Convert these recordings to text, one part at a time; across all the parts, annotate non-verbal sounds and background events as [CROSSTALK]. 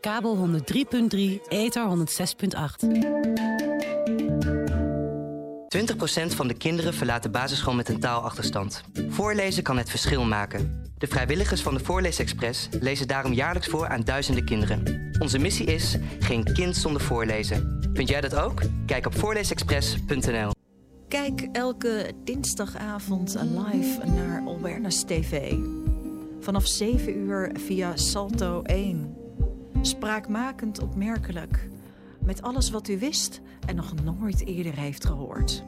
Kabel 103.3, ether 106.8. 20% van de kinderen verlaat de basisschool met een taalachterstand. Voorlezen kan het verschil maken. De vrijwilligers van de Voorleesexpress lezen daarom jaarlijks voor aan duizenden kinderen. Onze missie is geen kind zonder voorlezen. Vind jij dat ook? Kijk op voorleesexpress.nl. Kijk elke dinsdagavond live naar Awareness TV. Vanaf 7 uur via Salto 1. Spraakmakend opmerkelijk. Met alles wat u wist en nog nooit eerder heeft gehoord.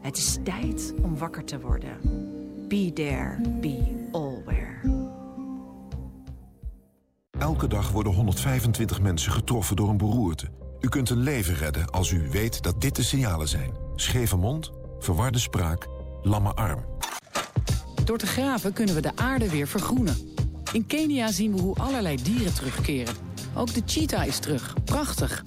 Het is tijd om wakker te worden. Be there, be allware. Elke dag worden 125 mensen getroffen door een beroerte. U kunt een leven redden als u weet dat dit de signalen zijn. Scheve mond, verwarde spraak, lamme arm. Door te graven kunnen we de aarde weer vergroenen. In Kenia zien we hoe allerlei dieren terugkeren. Ook de cheetah is terug. Prachtig.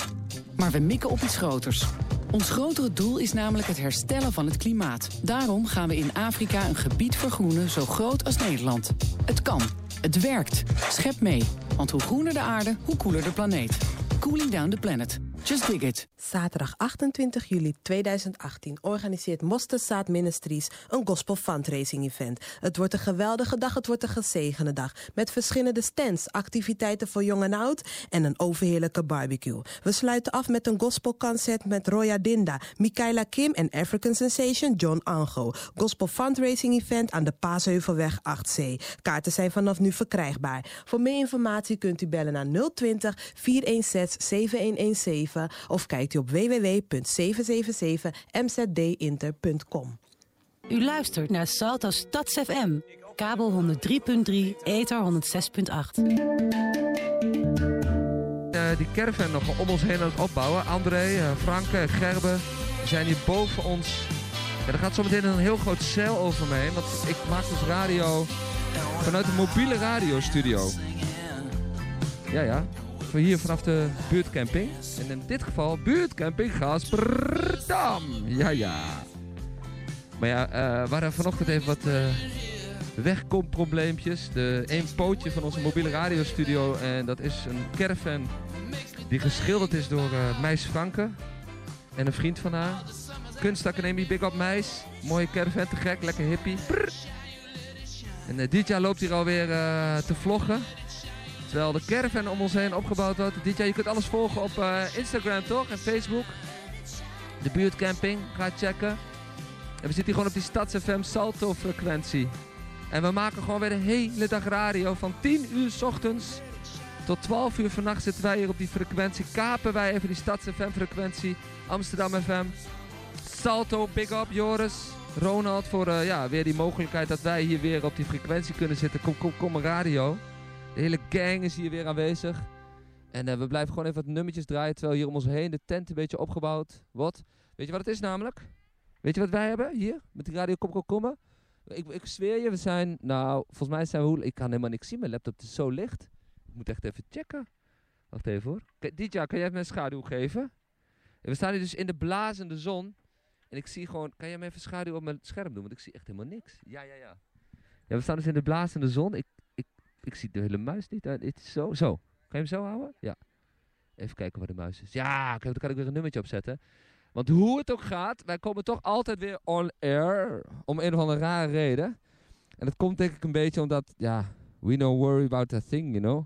Maar we mikken op iets groters. Ons grotere doel is namelijk het herstellen van het klimaat. Daarom gaan we in Afrika een gebied vergroenen zo groot als Nederland. Het kan. Het werkt. Schep mee. Want hoe groener de aarde, hoe koeler de planeet. Cooling down the planet. Just dig it. Zaterdag 28 juli 2018 organiseert Mosterdzaad Ministries een gospel fundraising event. Het wordt een geweldige dag, het wordt een gezegende dag. Met verschillende stands, activiteiten voor jong en oud en een overheerlijke barbecue. We sluiten af met een gospelconcert met Roya Dinda, Michaela Kim en African Sensation John Ango. Gospel fundraising event aan de Paasheuvelweg 8C. Kaarten zijn vanaf nu verkrijgbaar. Voor meer informatie kunt u bellen naar 020 416 7117 of kijkt u op www.777mzdinter.com. U luistert naar Salto Stads FM. Kabel 103.3, ether 106.8. Uh, die caravan nog om ons heen aan het opbouwen. André, uh, Franke en Gerbe zijn hier boven ons. Ja, er gaat zometeen een heel groot zeil over me heen. Want ik maak dus radio vanuit een mobiele radiostudio. Ja, ja hier vanaf de buurtcamping. En in dit geval buurtcamping Gasperdam. Ja, ja. Maar ja, uh, we hadden vanochtend even wat uh, wegkomprobleempjes. De één pootje van onze mobiele radiostudio. En dat is een caravan die geschilderd is door uh, Meis Franke. En een vriend van haar. Kunstacademie Big Up Meis. Mooie caravan, te gek, lekker hippie. En uh, DJ loopt hier alweer te vloggen. Terwijl de caravan om ons heen opgebouwd wordt. Jaar, je kunt alles volgen op uh, Instagram toch? En Facebook. De buurtcamping, ga checken. En we zitten hier gewoon op die Stads FM Salto frequentie. En we maken gewoon weer de hele dag radio. Van 10 uur s ochtends tot 12 uur vannacht zitten wij hier op die frequentie. Kapen wij even die Stads FM frequentie. Amsterdam FM. Salto, big up Joris. Ronald voor uh, ja, weer die mogelijkheid dat wij hier weer op die frequentie kunnen zitten. Kom, kom, kom radio. De hele gang is hier weer aanwezig. En uh, we blijven gewoon even wat nummertjes draaien. Terwijl hier om ons heen de tent een beetje opgebouwd wordt. Weet je wat het is namelijk? Weet je wat wij hebben hier? Met die radio Kom Komen? Ik, ik zweer je, we zijn... Nou, volgens mij zijn we... Ik kan helemaal niks zien. Mijn laptop is zo licht. Ik moet echt even checken. Wacht even hoor. DJ, kan jij een schaduw geven? En we staan hier dus in de blazende zon. En ik zie gewoon... Kan jij me even schaduw op mijn scherm doen? Want ik zie echt helemaal niks. Ja, ja, ja. Ja, we staan dus in de blazende zon. Ik ik zie de hele muis niet. Het is zo, zo. Kan je hem zo houden? Ja. Even kijken waar de muis is. Ja, dan kan ik weer een nummertje opzetten. Want hoe het ook gaat, wij komen toch altijd weer on air. Om een of andere rare reden. En dat komt denk ik een beetje omdat, ja, we don't worry about a thing, you know.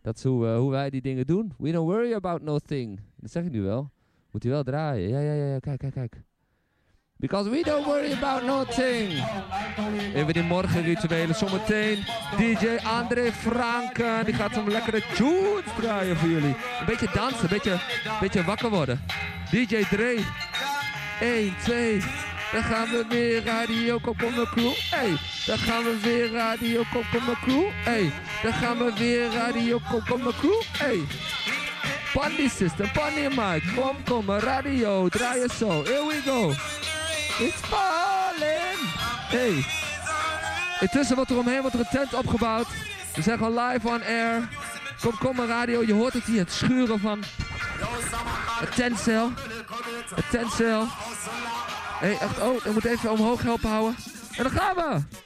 Dat is hoe, uh, hoe wij die dingen doen. We don't worry about no thing. Dat zeg ik nu wel. Moet hij wel draaien. Ja, ja, ja, kijk, kijk, kijk. Because we don't worry about nothing. Even die morgenrituelen. Zometeen DJ André Franken. Die gaat zo'n lekkere tunes draaien voor jullie. Een beetje dansen, een beetje, beetje wakker worden. DJ Dre. 1, 2. Dan gaan we weer Radio Komkommer Crew. Hey, dan gaan we weer Radio Komkommer Crew. Hey, dan gaan we weer Radio Komkommer Crew. Hey. Pandy System, Pandy Mike, Komkommer Radio, draai je zo. Here we go. It's. Hey. Intussen wordt er omheen wordt een tent opgebouwd. We zijn gewoon live on air. Kom, kom maar radio. Je hoort het hier. Het schuren van het tentcel. Het tentcel. Hey, echt, oh, ik moet even omhoog helpen houden. En dan gaan we.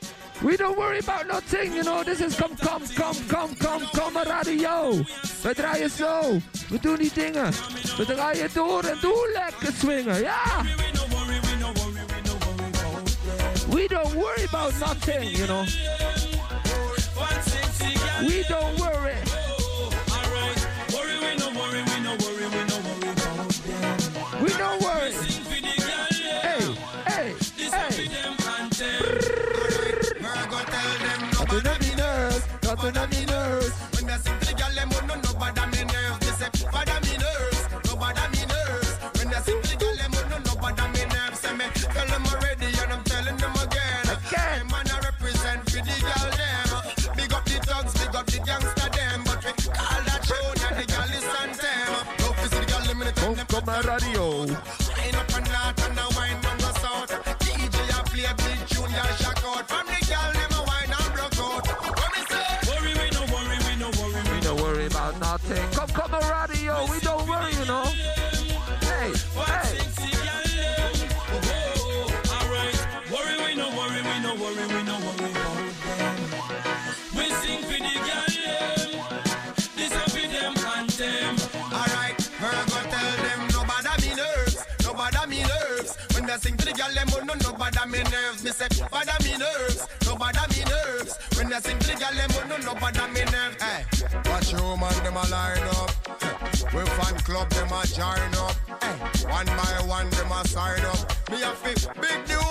We don't worry about nothing, you know. This is come, come, come, come, come, come radio. We draaien zo. We doen die dingen. We draaien door en door lekker swingen, ja. We don't worry about nothing, you know. We don't worry. We don't worry. Hey, hey, hey. Nothing on me nerves, nothing on me nerves. When I sing the girl, them would not know time, Kom, them kom maar radio. Wine up and out and a wine down the south. DJ a play big tune, Hey, watch your man them a line up. We fan club them a join up. Hey, one by one them a sign up. Me a fi big the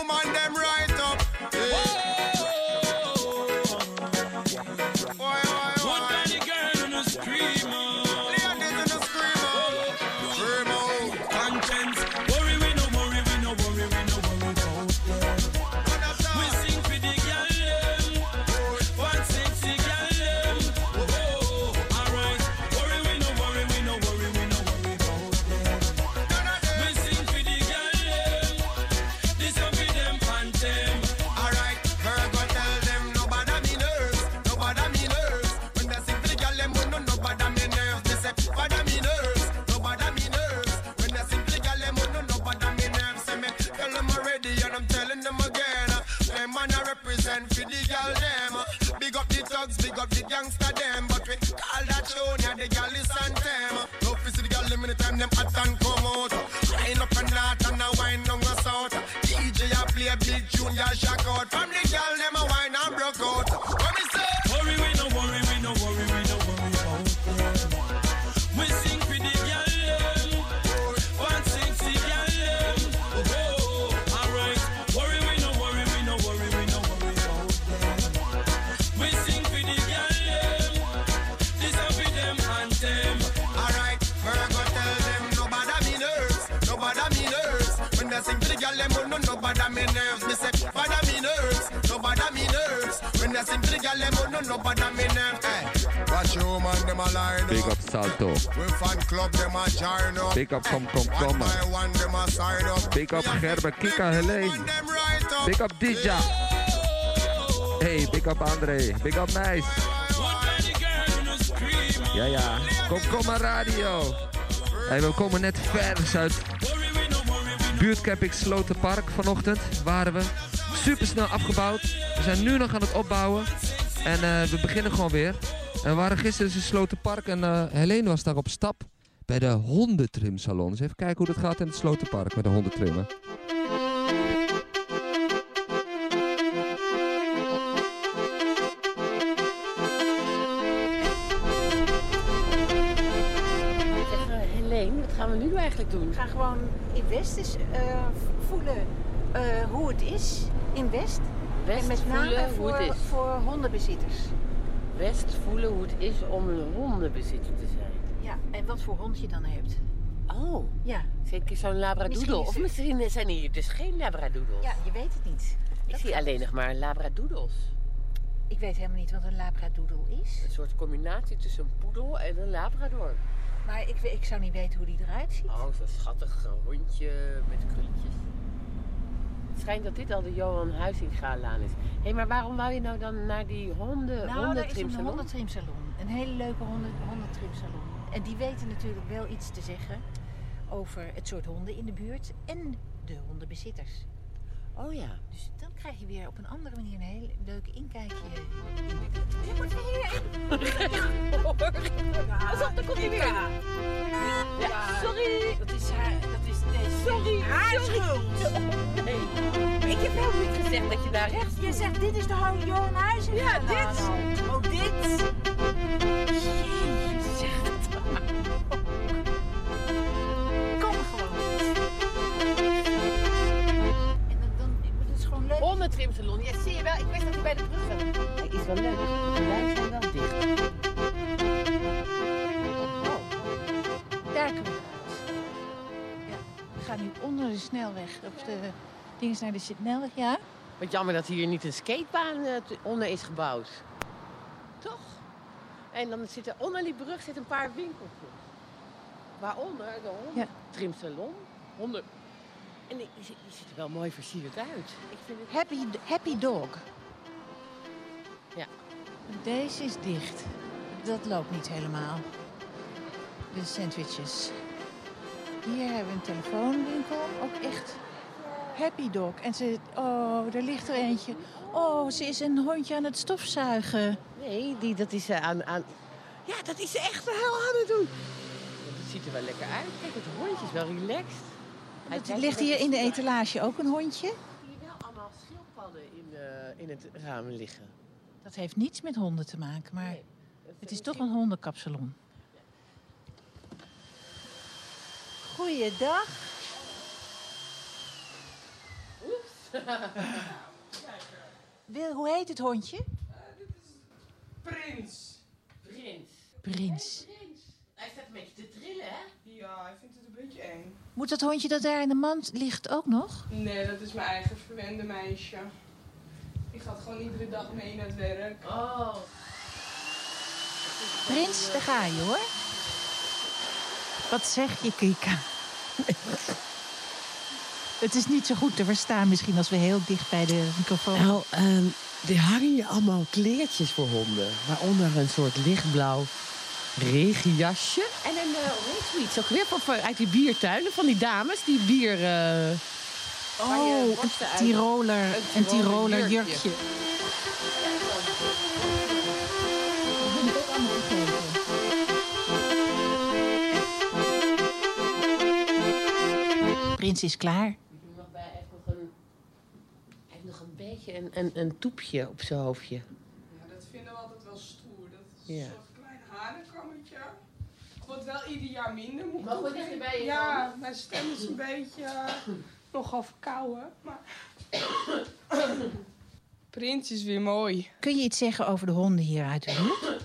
them hot and come out. Wine up and out and a wine down the south. DJ a play a big junior shock out. From the girl them watch your man them a line Big up. Salto. We fan club them a join up. Big up Kom Kom one them a up. Big up Gerber Kika Helene. Big up Dija. Hey, big up André. Big up Meis. Ja, ja. Kom, radio. Hey, we komen net vers uit buurtcamping Slotenpark vanochtend. Waren we. Super snel afgebouwd. We zijn nu nog aan het opbouwen. En eh, we beginnen gewoon weer. En we waren gisteren dus in Slotenpark en eh Helene was daar op stap bij de hondentrimsalon. Dus even kijken hoe dat gaat in het Slotenpark met de hondentrimmen. Helene, wat gaan we nu eigenlijk doen? We gaan gewoon in West eens eh, voelen eh, hoe het is in West. West en met name voelen hoe het is. voor hondenbezitters. West voelen hoe het is om een hondenbezitter te zijn. Ja, en wat voor hond je dan hebt. Oh, Ja, zeker zo'n labradoodle. Of misschien zijn hier dus geen labradoodles. ja je weet het niet. Ik Dat zie alleen nog maar labradoodles. Ik weet helemaal niet wat een labradoodle is. Een soort combinatie tussen een poedel en een labrador. Maar ik, ik zou niet weten hoe die eruit ziet. Oh, zo'n schattig hondje met krulletjes. Het schijnt dat dit al de Johan Huizinga-laan is. Hé, maar waarom wou je nou dan naar die honden, nou, daar is een hondentrimsalon? hondentrimsalon. Een hele leuke honden, hondentrimsalon. En die weten natuurlijk wel iets te zeggen over het soort honden in de buurt en de hondenbezitters. Oh ja. Dus dan krijg je weer op een andere manier een heel leuk inkijkje. Je moet weer Pas op, daar komt hij weer. Ja, sorry. Dat is haar, dat is deze. Sorry. Haar sorry. schuld. Nee. Ik heb helemaal niet gezegd dat je naar rechts Je zegt, dit is de Johan Huizing. Ja, dit. Oh, dit. Ja, zie je wel. Ik wist dat hij bij de brug zat. Hij is wel leuk. De lijnen zijn wel dicht. Daar kunnen we uit. Ja, we gaan nu onder de snelweg. Op de dingen naar de snelweg, ja. Wat jammer dat hier niet een skatebaan eh, onder is gebouwd. Toch? En dan zit er onder die brug zit een paar winkeltjes. Waaronder de hondentrimsalon. Honden. En die, die, zit- die ziet er wel mooi versierd uit. Ik vind het... Happy, happy Dog. Ja. Deze is dicht. Dat loopt niet helemaal. De sandwiches. Hier hebben we een telefoonwinkel. Ook echt Happy Dog. En ze... Oh, daar ligt er eentje. Oh, ze is een hondje aan het stofzuigen. Nee, die, dat is ze aan, aan... Ja, dat is ze echt wel aan het doen. Dat ziet er wel lekker uit. Kijk, het hondje is wel relaxed. Het ligt hier in de etalage ook een hondje. Hier wel allemaal schildpadden in, eh, in het raam liggen. Dat heeft niets met honden te maken, maar Nee, het is toch een hondenkapsalon. Goeiedag. [LAUGHS] Wil, hoe heet het hondje? Prins. Prins. Prins. Prins. Hij staat een beetje te trillen, hè? Ja, hij vindt het een beetje eng. Moet dat hondje dat daar in de mand ligt ook nog? Nee, dat is mijn eigen verwende meisje. Die gaat gewoon iedere dag mee naar het werk. Oh. Prins, daar ga je hoor. Wat zeg je, Kika? Het is niet zo goed te verstaan misschien als we heel dicht bij de microfoon... Nou, ehm er hangen hier allemaal kleertjes voor honden. Waaronder een soort lichtblauw regenjasje. En een, uh, hoe heet zoiets? Ook weer van, uit die biertuinen van die dames die bier... eh, je Oh, een Tiroler, Een een Tiroler jurkje. Prins is klaar. Hij heeft nog een beetje een, een, een toepje op zijn hoofdje. Ja, dat vinden we altijd wel stoer. Dat is Ja. een soort klein harenkammetje. Het wordt wel ieder jaar minder. Moet toegeven. dichterbij je Ja, komen? mijn stem is een beetje eh, nogal verkouden. Maar... [COUGHS] Prins is weer mooi. Kun je iets zeggen over de honden hier uit de buurt?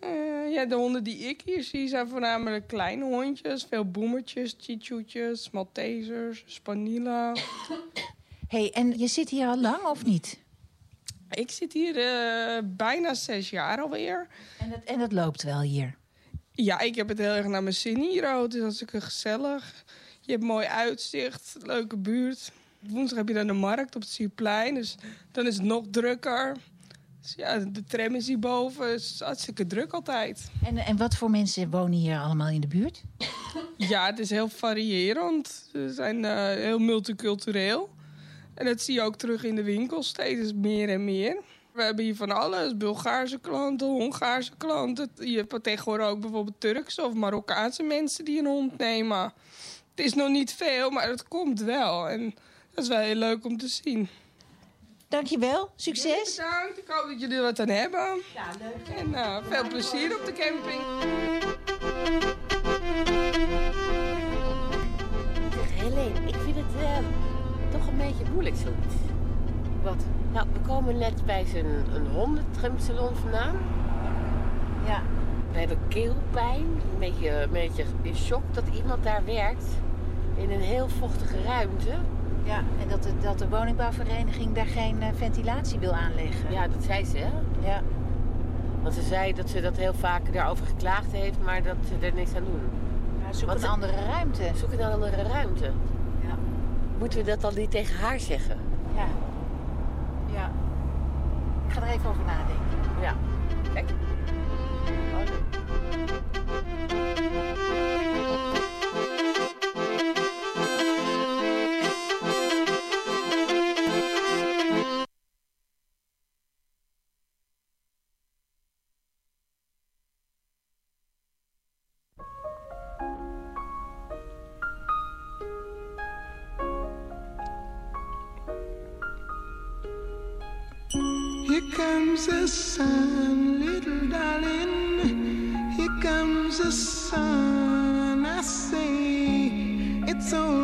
Eh, ja, de honden die ik hier zie zijn voornamelijk kleine hondjes. Veel boemertjes, chichoetjes, Maltesers, Spanila. hey, en je zit hier al lang of niet? Ik zit hier eh, bijna zes jaar alweer. En het, en het loopt wel hier. Ja, ik heb het heel erg naar mijn zin hier. Het is hartstikke gezellig. Je hebt mooi uitzicht, leuke buurt. Woensdag heb je dan de markt op het Sierplein, dus dan is het nog drukker. Dus ja, de tram is hierboven. Het is hartstikke druk altijd. En, en wat voor mensen wonen hier allemaal in de buurt? Ja, het is heel variërend. We zijn eh, heel multicultureel. En dat zie je ook terug in de winkels steeds meer en meer. We hebben hier van alles. Bulgaarse klanten, Hongaarse klanten. Je hebt tegenwoordig ook bijvoorbeeld Turkse of Marokkaanse mensen die een hond nemen. Het is nog niet veel, maar het komt wel. En dat is wel heel leuk om te zien. Dankjewel, succes. Bedankt, ik hoop dat jullie er wat aan hebben. Ja, leuk. En eh, veel plezier op de camping. Helene, ik vind het eh, toch een beetje moeilijk zoiets. Wat? Nou, we komen net bij zijn een hondentrimsalon vandaan. Ja. We hebben keelpijn. Een beetje, een beetje in shock dat iemand daar werkt. In een heel vochtige ruimte. Ja, en dat de, dat de woningbouwvereniging daar geen eh, ventilatie wil aanleggen. Ja, dat zei ze, hè? Ja. Want ze zei dat ze dat heel vaak daarover geklaagd heeft, maar dat ze er niks aan doen. Maar zoek Want een andere ruimte. Zoek een andere ruimte. Ja. Moeten we dat dan niet tegen haar zeggen? Ja. Ja. Ik ga er even over nadenken. Ja. Kijk. Oh, comes the sun, little darling. Here comes the sun. I say it's alright.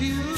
you.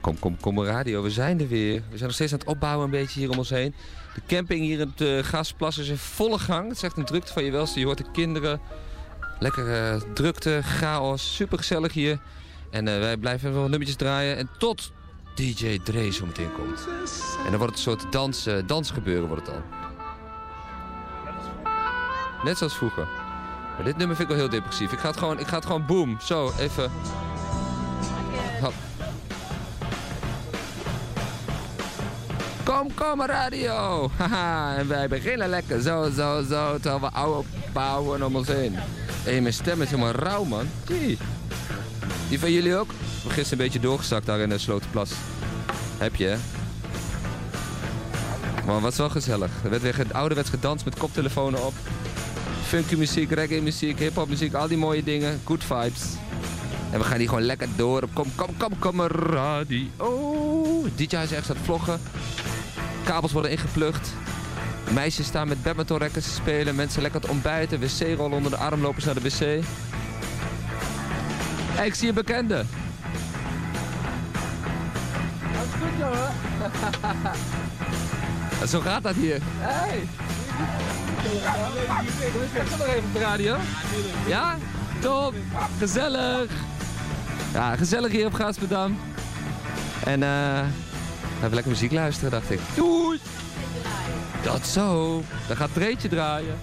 Kom, kom, kom radio. We zijn er weer. We zijn nog steeds aan het opbouwen een beetje hier om ons heen. De camping hier in het uh, Gasplas is in volle gang. Het is echt een drukte van je welste. Je hoort de kinderen. Lekker eh, drukte, chaos. Super gezellig hier. En eh, wij blijven wat nummertjes draaien. En tot DJ Dre zo meteen komt. En dan wordt het een soort dans, eh, dansgebeuren wordt het dan. Net zoals vroeger. Maar dit nummer vind ik wel heel depressief. Ik ga het gewoon, ik ga het gewoon boom. Zo, even... Hop. Kom, kom radio. [LAUGHS] Haha, en wij beginnen lekker zo, zo, zo. Terwijl we oude bouwen om ons heen. Hé, mijn stem is helemaal rauw, man. Zie. Die van jullie ook? Heb gisteren een beetje doorgezakt daar in de Slotenplas. Heb je, hè? Maar was wel gezellig. Er werd weer ouderwets gedanst met koptelefonen op. Funky muziek, reggae muziek, hip-hop muziek, al die mooie dingen. Good vibes. En we gaan hier gewoon lekker door. Kom, kom, kom, kom, radio. DJ is ergens aan het vloggen. Kabels worden ingeplucht. Meisjes staan met badmintonrekkers te spelen. Mensen lekker het ontbijten. Wc-rollen onder de arm lopen ze naar de wc. Ik zie een bekende. Dat is goed, jongen. [LAUGHS] Zo gaat dat hier. Hey. Ik nog even op de radio. Ja? Top. Gezellig. Ja, gezellig hier op Gaasperdam. En eh... even lekker muziek luisteren, dacht ik. Doei! Dat zo. Dan gaat Treetje draaien.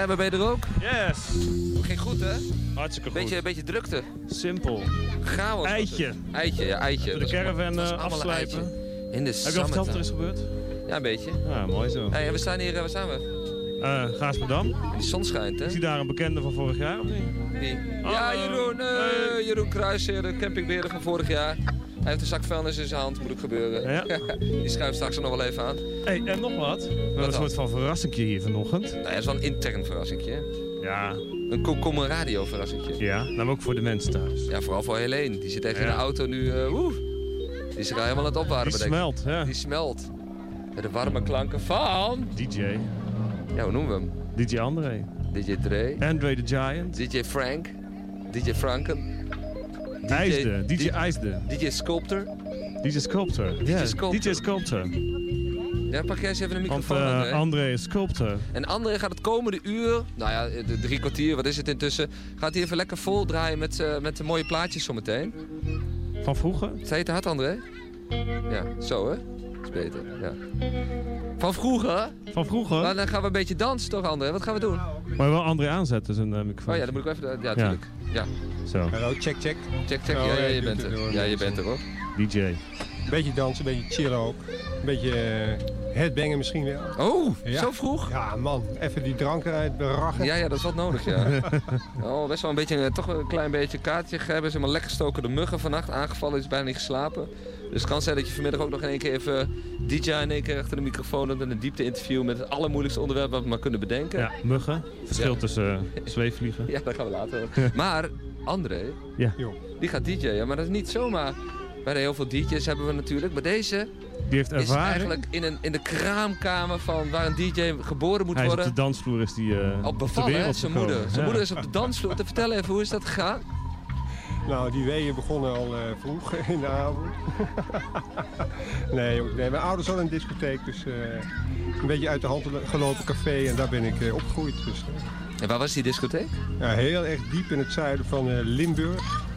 Gerben, ben je er ook? Yes. Ging goed, hè? Hartstikke goed. Beetje, beetje drukte. Simpel. Chaos. Eitje. Eitje, ja, eitje. Voor de caravan is eh, afslijpen. In de Heb je al verteld wat er is gebeurd? Ja, een beetje. Ja, mooi zo. Hey, en we staan hier, eh, waar staan we? Eh Gaasperdam. Die zon schijnt, hè? Is hij daar een bekende van vorig jaar of niet? Wie? Ja, Jeroen, eh, Jeroen Kruijser, de campingbeheerder van vorig jaar. Hij heeft een zak vuilnis in zijn hand, moet ook gebeuren. Ja. [LAUGHS] Die schuift straks er nog wel even aan. hey, en nog wat. We hebben een soort van verrassingje hier vanochtend. Nou, dat is wel een intern verrassingje. Ja. Een Komkommer radio verrassingje. Ja, nou maar ook voor de mensen thuis. Ja, vooral voor Helene. Die zit echt in de auto nu. eh woe. Die is er helemaal aan het opwarmen. Die ik. smelt, ja. Die smelt. Met de warme klanken van... DJ. Ja, hoe noemen we hem? DJ André. DJ Dre. Andre the Giant. DJ Frank. DJ Franken. DJ, IJsde. DJ IJsde. DJ Sculptor. DJ Sculptor. Ja, Sculptor. DJ Sculptor. Ja, pak jij eens even een Want microfoon, eh, André. André is Sculptor. En André gaat het komende uur, nou ja, de drie kwartier, wat is het intussen, gaat hij even lekker vol draaien met, eh, met de mooie plaatjes zometeen. Van vroeger? Zei je te hard, André? Ja, zo hè? is beter, ja. Van vroeger? Van vroeger? Maar dan gaan we een beetje dansen toch, André? Wat gaan we doen? Maar wel André aanzetten, zijn eh, microfoon. Oh ja, dan moet ik wel even... Ja, tuurlijk. Ja. Zo. Hallo, check, check. Check, check. Oh, Ja, ja, je bent er. door, Ja, je bent er hoor. DJ. Een beetje dansen, een beetje chillen ook. Een beetje eh, headbangen misschien wel. Oh, Ja. zo vroeg? Ja, man. Even die drank eruit berachen. Ja, ja, dat is wat nodig, ja. [LAUGHS] oh, best wel een beetje, eh, toch een klein beetje kaartje hebben. Ze maar lekker gestoken de muggen vannacht. Aangevallen, is bijna niet geslapen. Dus het kan zijn dat je vanmiddag ook nog in één keer even DJ in één keer achter de microfoon hebt. En een diepte interview met het allermoeilijkste onderwerp wat we maar kunnen bedenken. Ja, muggen. Verschil Ja. tussen eh, zweefvliegen. [LAUGHS] Ja, dat gaan we later. [LAUGHS] maar André, Ja. die gaat DJ'en. Maar dat is niet zomaar. Bij heel veel DJ's hebben we natuurlijk. Maar deze Die heeft is ervaring. eigenlijk in, een, in de kraamkamer van waar een DJ geboren moet Hij is op worden. de dansvloer is die eh Op bevallen, hè? Zijn moeder. Zijn Ja. moeder is op de dansvloer. Te vertellen even, hoe is dat gegaan? Nou, die weeën begonnen al eh, vroeg [LAUGHS] in de avond. [LAUGHS] nee, nee, mijn ouders hadden een discotheek, dus eh, een beetje uit de hand gelopen café en daar ben ik eh, opgegroeid. Dus, En waar was die discotheek? ja, heel erg diep in het zuiden van Limburg.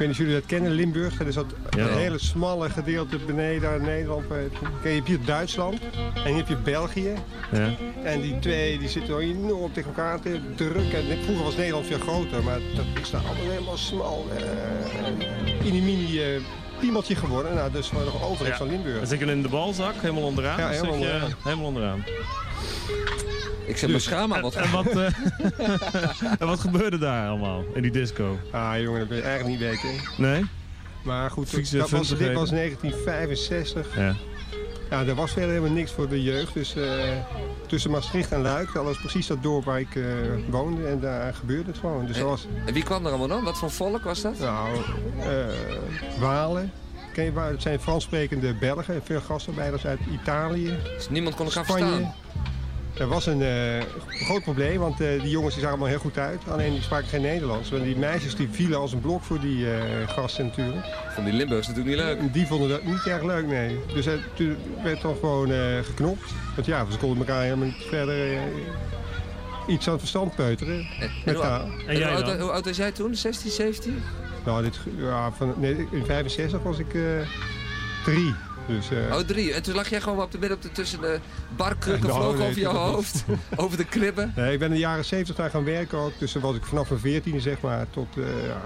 Ik weet niet of jullie dat kennen, Limburg. Dat is dat Ja. hele smalle gedeelte beneden Nederland. Eh, je, hebt hier Duitsland en hier heb je België. Ja. En die twee die zitten al enorm tegen elkaar te drukken. En Vroeger was Nederland veel groter, maar dat is daar allemaal helemaal smal. Uh, in die mini eh, piemeltje geworden. Nou, dus nog overheid Ja. van Limburg. Dan zit je in de balzak, helemaal onderaan. Ja, Dan helemaal zit je onderaan. helemaal onderaan. Ik zet mijn schaam aan wat En wat, eh, [LAUGHS] en wat gebeurde daar allemaal in die disco? Ah jongen, dat ben je eigenlijk niet weten. Nee? Maar goed, Vieze dat was, dit was 1965. Ja. Ja, er was verder helemaal niks voor de jeugd. Dus eh, tussen Maastricht en Luik, dat was precies dat dorp waar ik eh, woonde. En daar gebeurde het gewoon. Dus En- was, En wie kwam er allemaal dan? Wat voor volk was dat? nou, eh, Walen. Ken je waar? Het zijn Frans sprekende Belgen. Veel gastarbeiders uit Italië. Dus niemand kon elkaar Spanje. verstaan. Er was een eh, groot probleem, want eh, die jongens die zagen allemaal heel goed uit. Alleen die spraken geen Nederlands. Want die meisjes die vielen als een blok voor die eh, gasten natuurlijk. Van die Limburgs natuurlijk niet leuk. En Die vonden dat niet erg leuk, nee. Dus het werd dan gewoon geknopt. Want ja, ze konden elkaar helemaal niet verder iets aan het verstand peuteren. En, hoe, en hoe, oud, hoe oud was jij toen? 16, 17? Nou, dit, ja, van, nee, in 65 was ik eh, drie. Dus, eh, Oh, drie. En toen lag jij gewoon op de midden op de, tussen de barkrukken, [LAUGHS] Nou, nee, over was- hoofd, [LAUGHS] over de kribben. Nee, ik ben in de jaren 70 daar gaan werken ook. Dus dan was ik vanaf mijn 14 zeg maar tot eh, ja,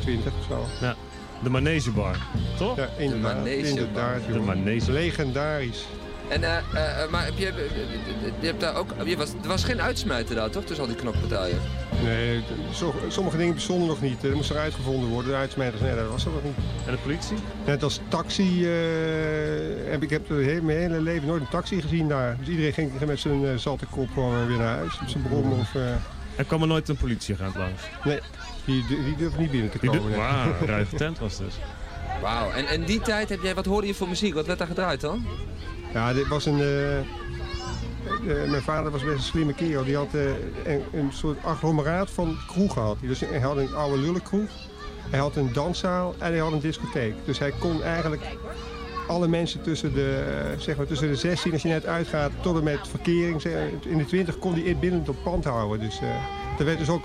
20 of zo. Ja. De Manegebar, toch? Ja, inderdaad. Manegebar. inderdaad De jongen. Manege. Legendarisch. En, eh, eh, eh, maar heb je, je hebt daar ook, je was, er was geen uitsmijter daar, toch? Tussen al die knokpartijen. Nee, zo- sommige dingen bestonden nog niet. Er moest er uitgevonden worden. De uitsmijters, nee, dat was er nog niet. En de politie? Net als taxi eh, heb ik heb he- mijn hele leven nooit een taxi gezien daar. Dus iedereen ging met zijn eh, zatte kop gewoon weer naar huis. Op zijn brom of... eh, Er kwam er nooit een politieagent langs. nee, die, die, durven niet binnen te komen. Wauw, een ruige tent was dus. Wauw. En in die tijd heb jij, wat hoorde je voor muziek? Wat werd daar gedraaid dan? Ja, dit was een... eh, mijn vader was best een slimme kerel. Die had eh, een, een soort agglomeraat van kroeg gehad. Dus hij had een oude lullenkroeg. Hij had een danszaal en hij had een discotheek. Dus hij kon eigenlijk alle mensen tussen de, eh, zeg maar, tussen de 16, als je net uitgaat, tot en met verkering. In de 20 kon hij het binnen op pand houden. Dus er werd dus ook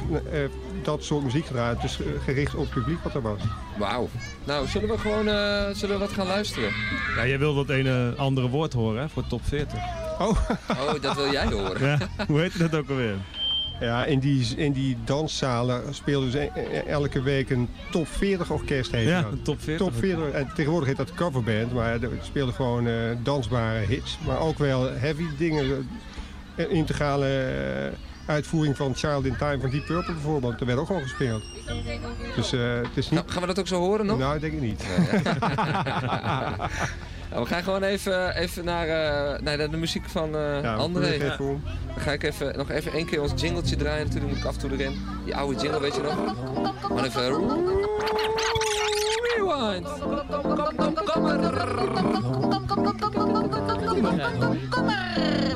dat soort muziek gedraaid. Dus gericht op het publiek wat er was. Wauw. Nou, zullen we gewoon eh, zullen we wat gaan luisteren? Ja, jij wil dat ene andere woord horen hè, voor top 40. Oh. [LAUGHS] Oh, dat wil jij horen. Ja, hoe heet dat ook alweer? Ja, in die, in die danszalen speelden ze e- e- elke week een top 40 orkest. Heet Ja, een top 40. Top 40. En tegenwoordig heet dat coverband, maar er speelden gewoon eh, dansbare hits. Maar ook wel heavy dingen. eh, integrale uitvoering van Child in Time van Deep Purple bijvoorbeeld. Dat werd ook gewoon gespeeld. Dus eh, het is niet... Nou, gaan we dat ook zo horen nog? Nou, denk ik niet. Nou, [LAUGHS] [LAUGHS] we gaan gewoon even, even naar, eh, naar de, de muziek van eh Ja, André. Dan ga ik even, nog even één keer ons jingletje draaien. Natuurlijk moet ik af en toe erin. Die oude jingle, weet je nog? Maar even... Rewind.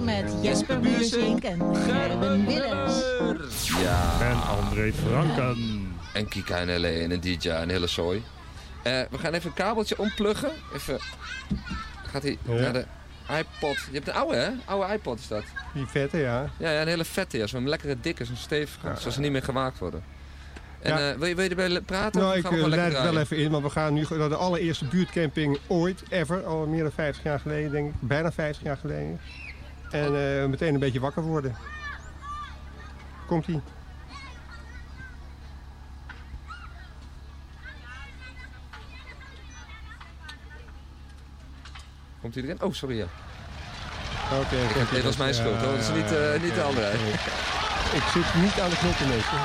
Met Jesper Buursink en Gerben Willems. Ja. En André Franken. En Kika en L.A. en een DJ en hele zooi. Eh, we gaan even een kabeltje ompluggen. Even... Gaat hij Ja. naar de iPod. Je hebt een oude, hè? Oude iPod is dat. Die vette, ja. Ja, ja een hele vette. Ja. Zo'n lekkere dikke, zo'n stevige. Ja. zoals ze niet meer gemaakt worden. En Ja. eh, wil, je, wil je erbij praten? Nou, ik we eh, leid het wel even in, want we gaan nu naar de allereerste buurtcamping ooit, ever. Al meer dan 50 jaar geleden, denk ik. Bijna 50 jaar geleden. En meteen een beetje wakker worden. Komt-ie. Komt hij erin? Oh, sorry. Ja. Oké, heb- dit was mijn schuld, hoor. Dat is niet, eh, niet de andere. Ik zit niet aan de knoppen, mensen.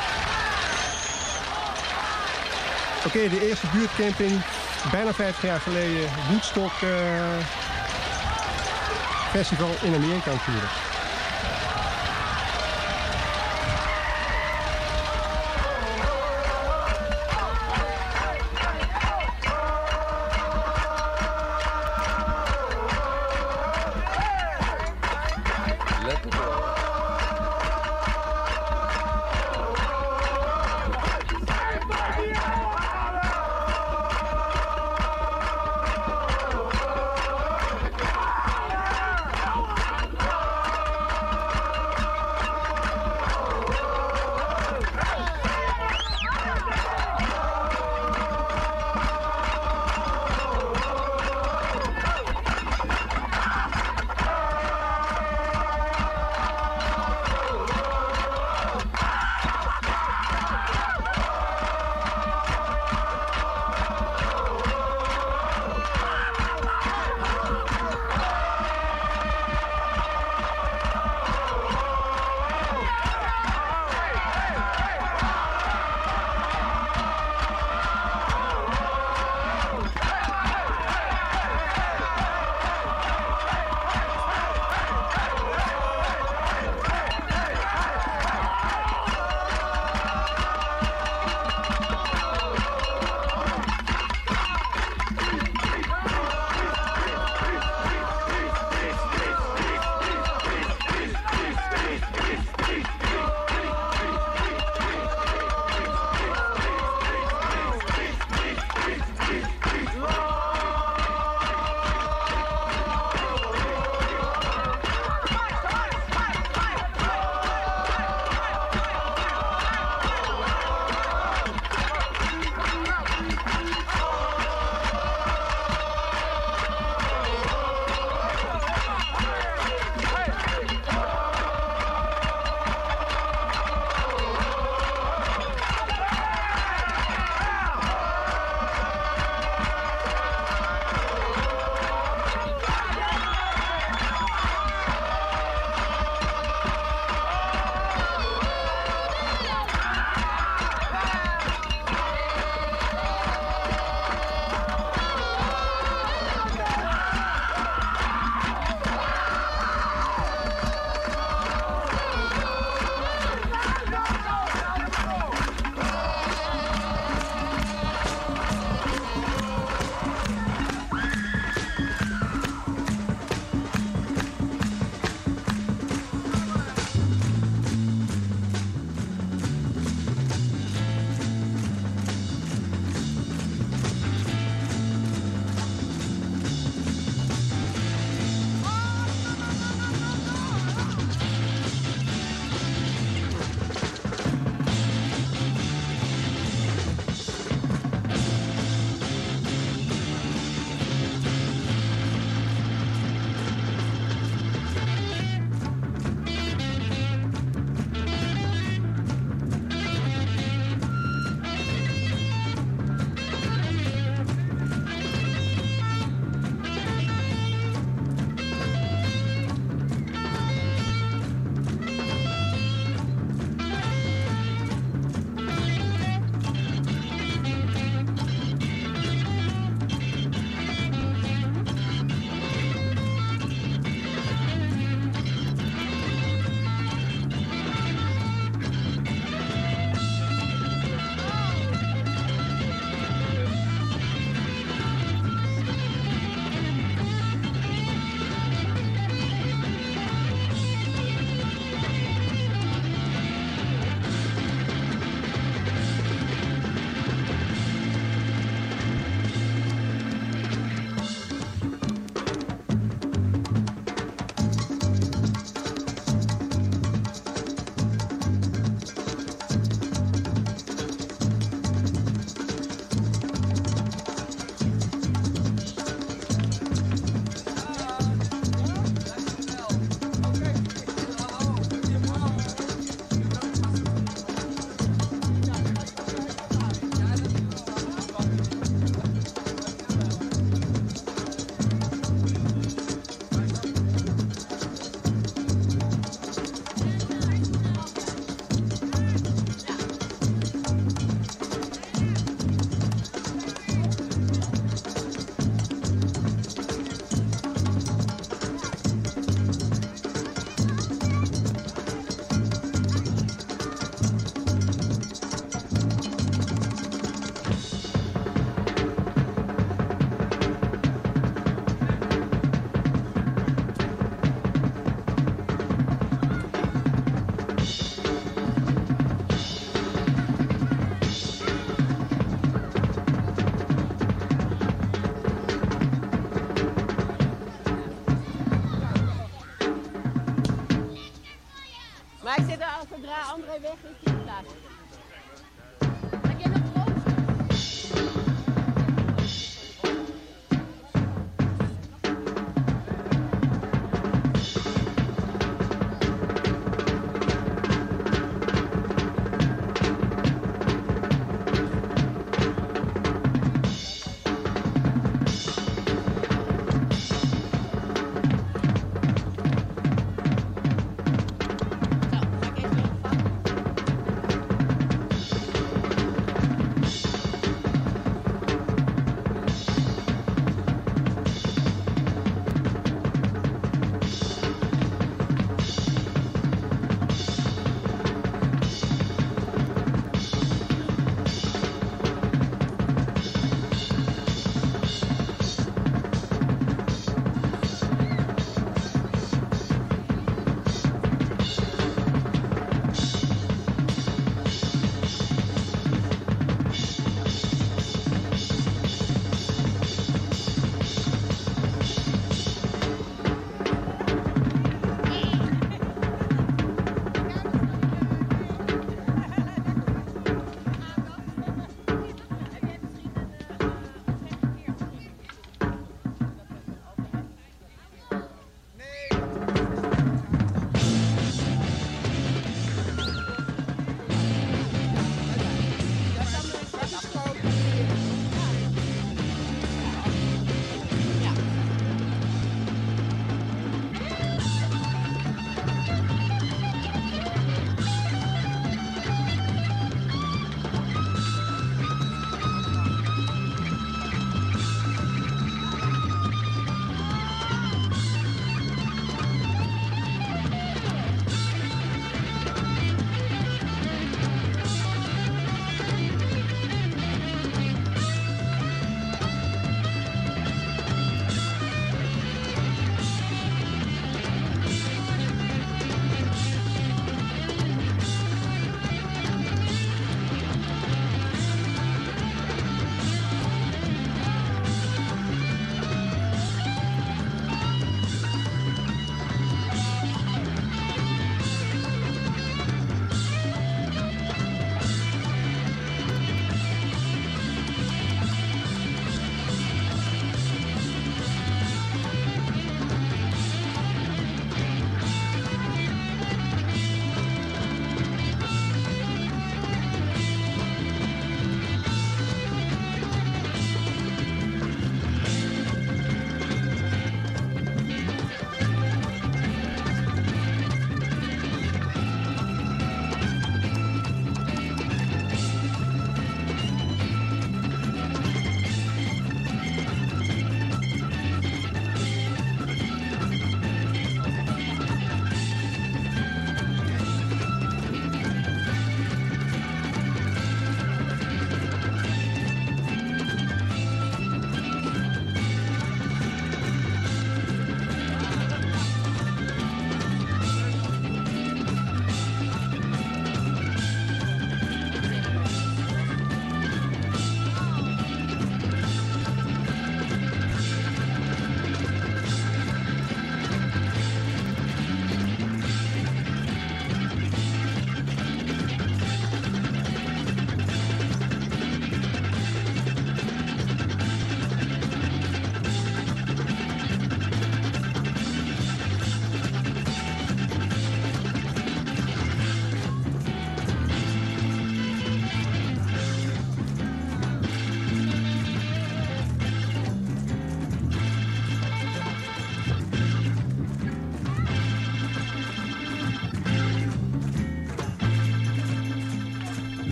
Oké, de eerste buurtcamping, bijna 50 jaar geleden, Woodstock eh, Festival in Amerika natuurlijk.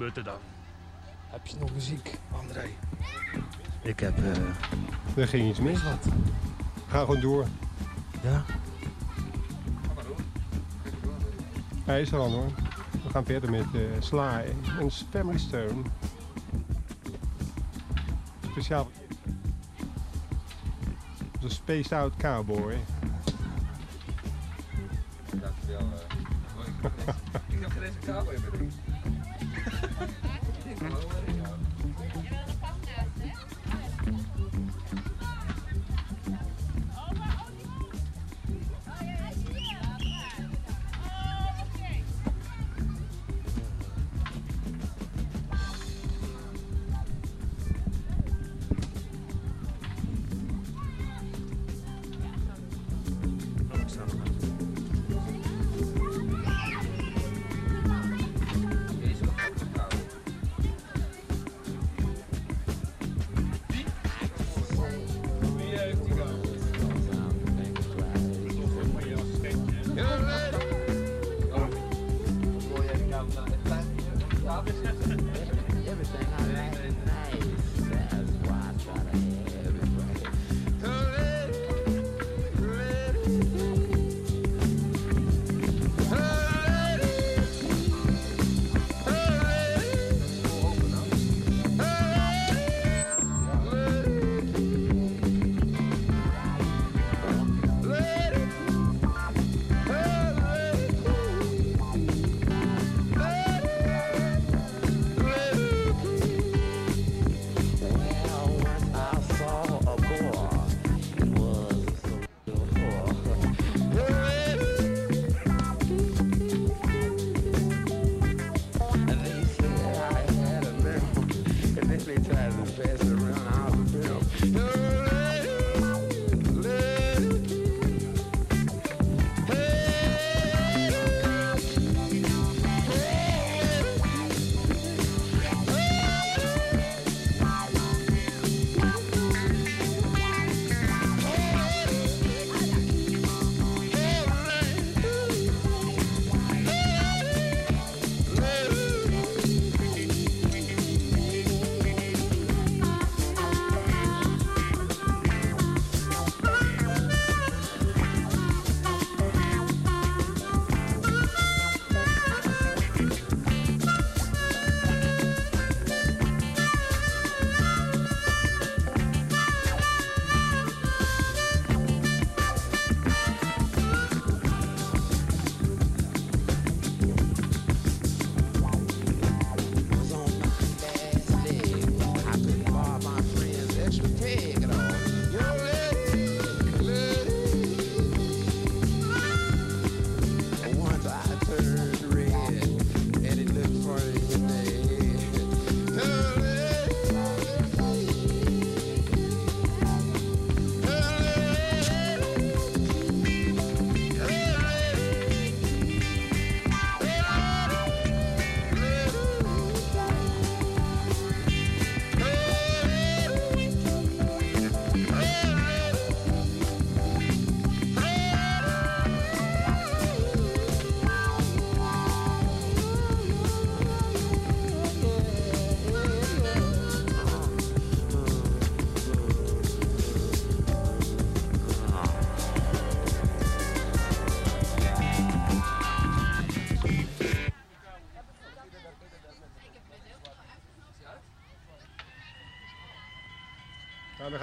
Gebeurt er dan? Heb je nog muziek, André? Ik heb... eh, Er ging iets mis. Ga gewoon door. Ja? Hij is er al hoor. We gaan verder met eh, Sly en Family Stone. Speciaal. De Spaced Out Cowboy. Dankjewel. Ik heb deze cowboy bedoeld.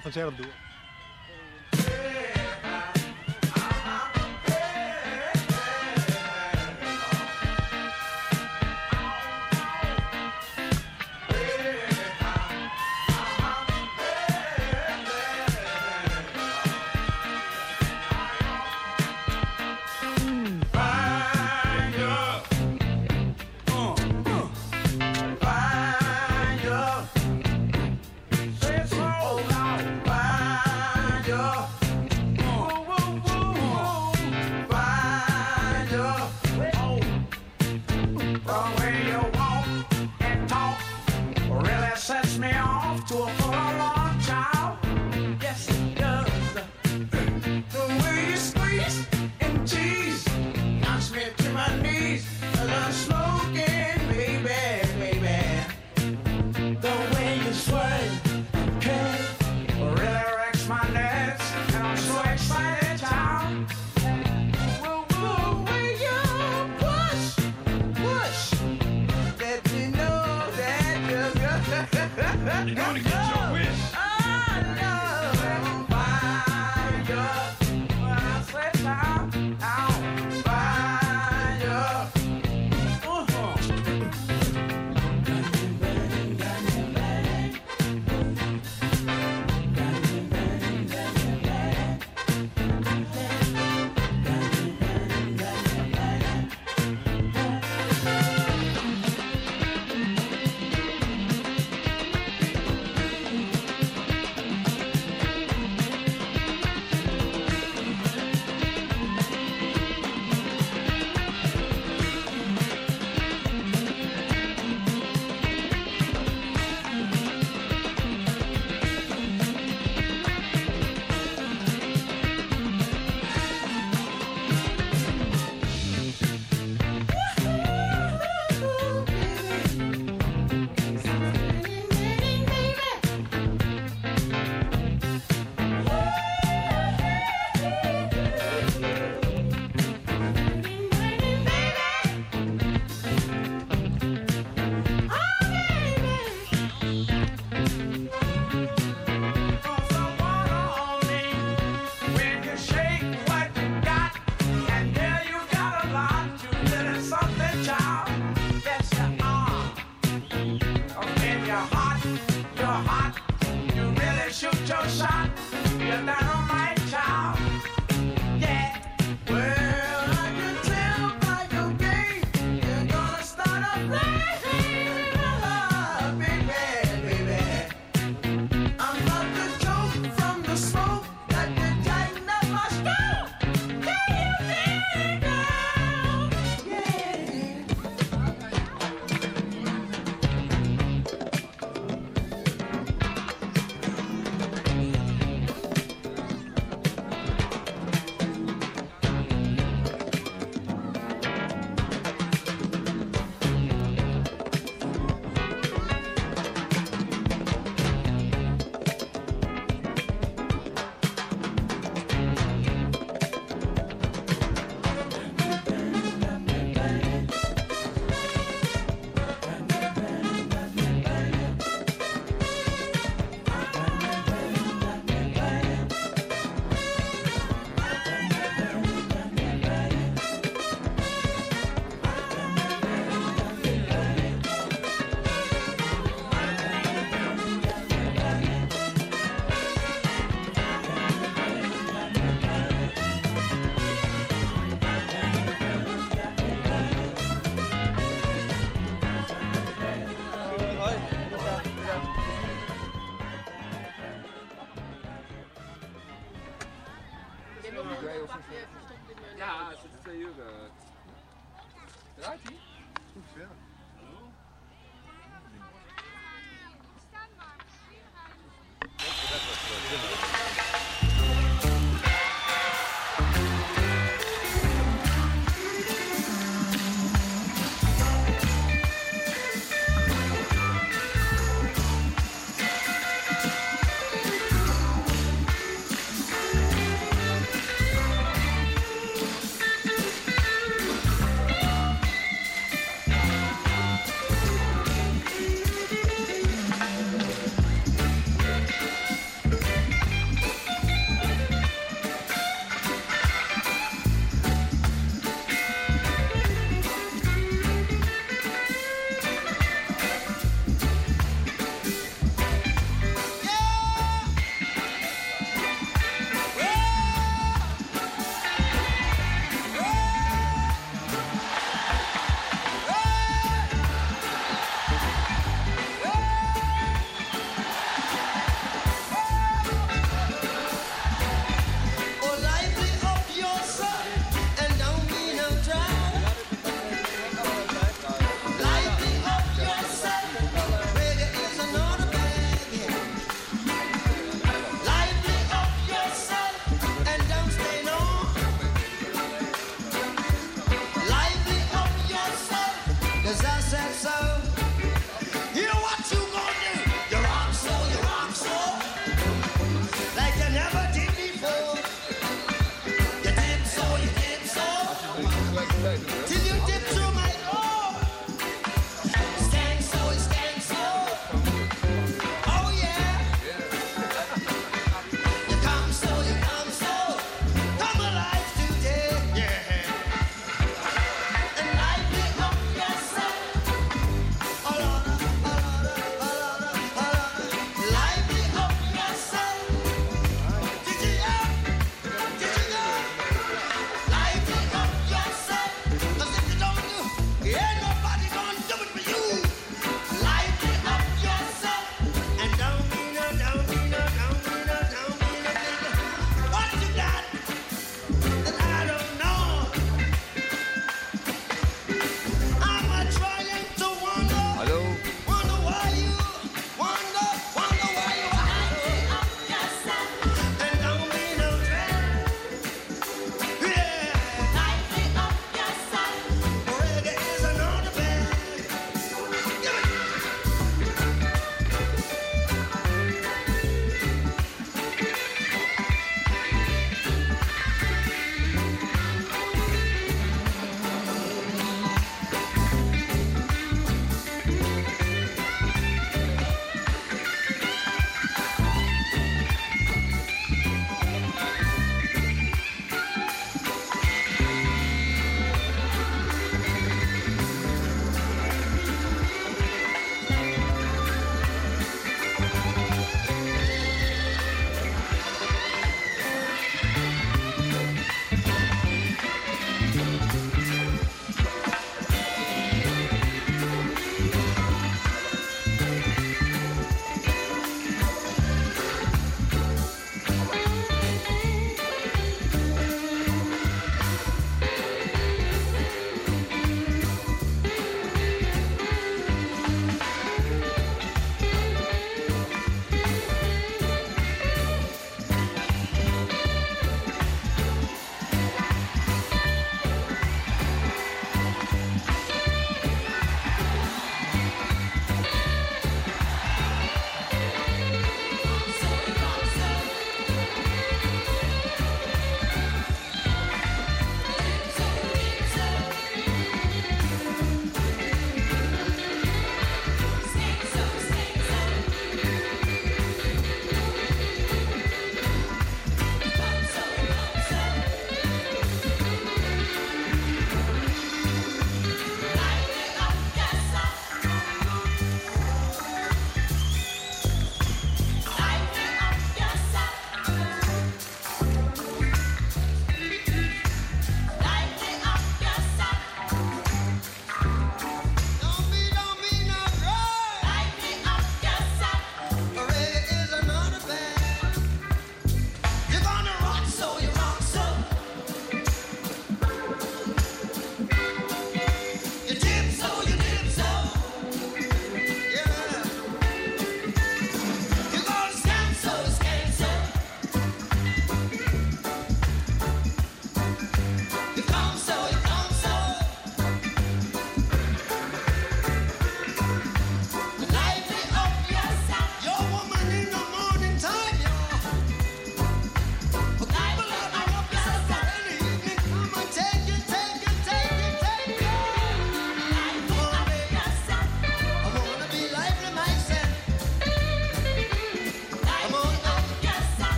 0-2.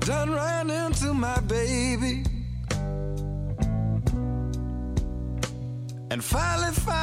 Done ran into my baby. And finally found